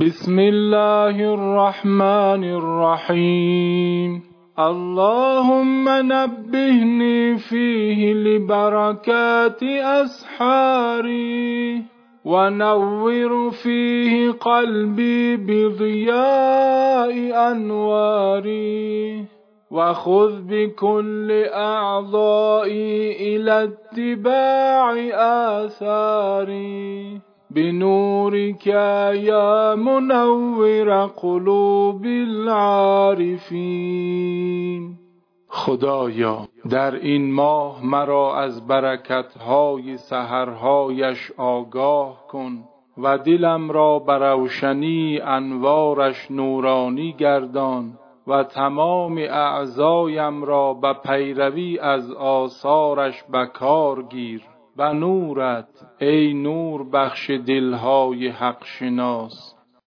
بسم الله الرحمن الرحيم. اللهم نبهني فيه لبركات أسحاري ونور فيه قلبي بضياء أنواري وخذ بكل أعضائي إلى اتباع آثاري. بنورك يا منور قلوب العارفین خدایا در این ماه مرا از برکتهای سحرهایش آگاه کن و دلم را به روشنی انوارش نورانی گردان و تمام اعضایم را به پیروی از آثارش به گیر. به نورت ای نور بخش دلهای حق شناس.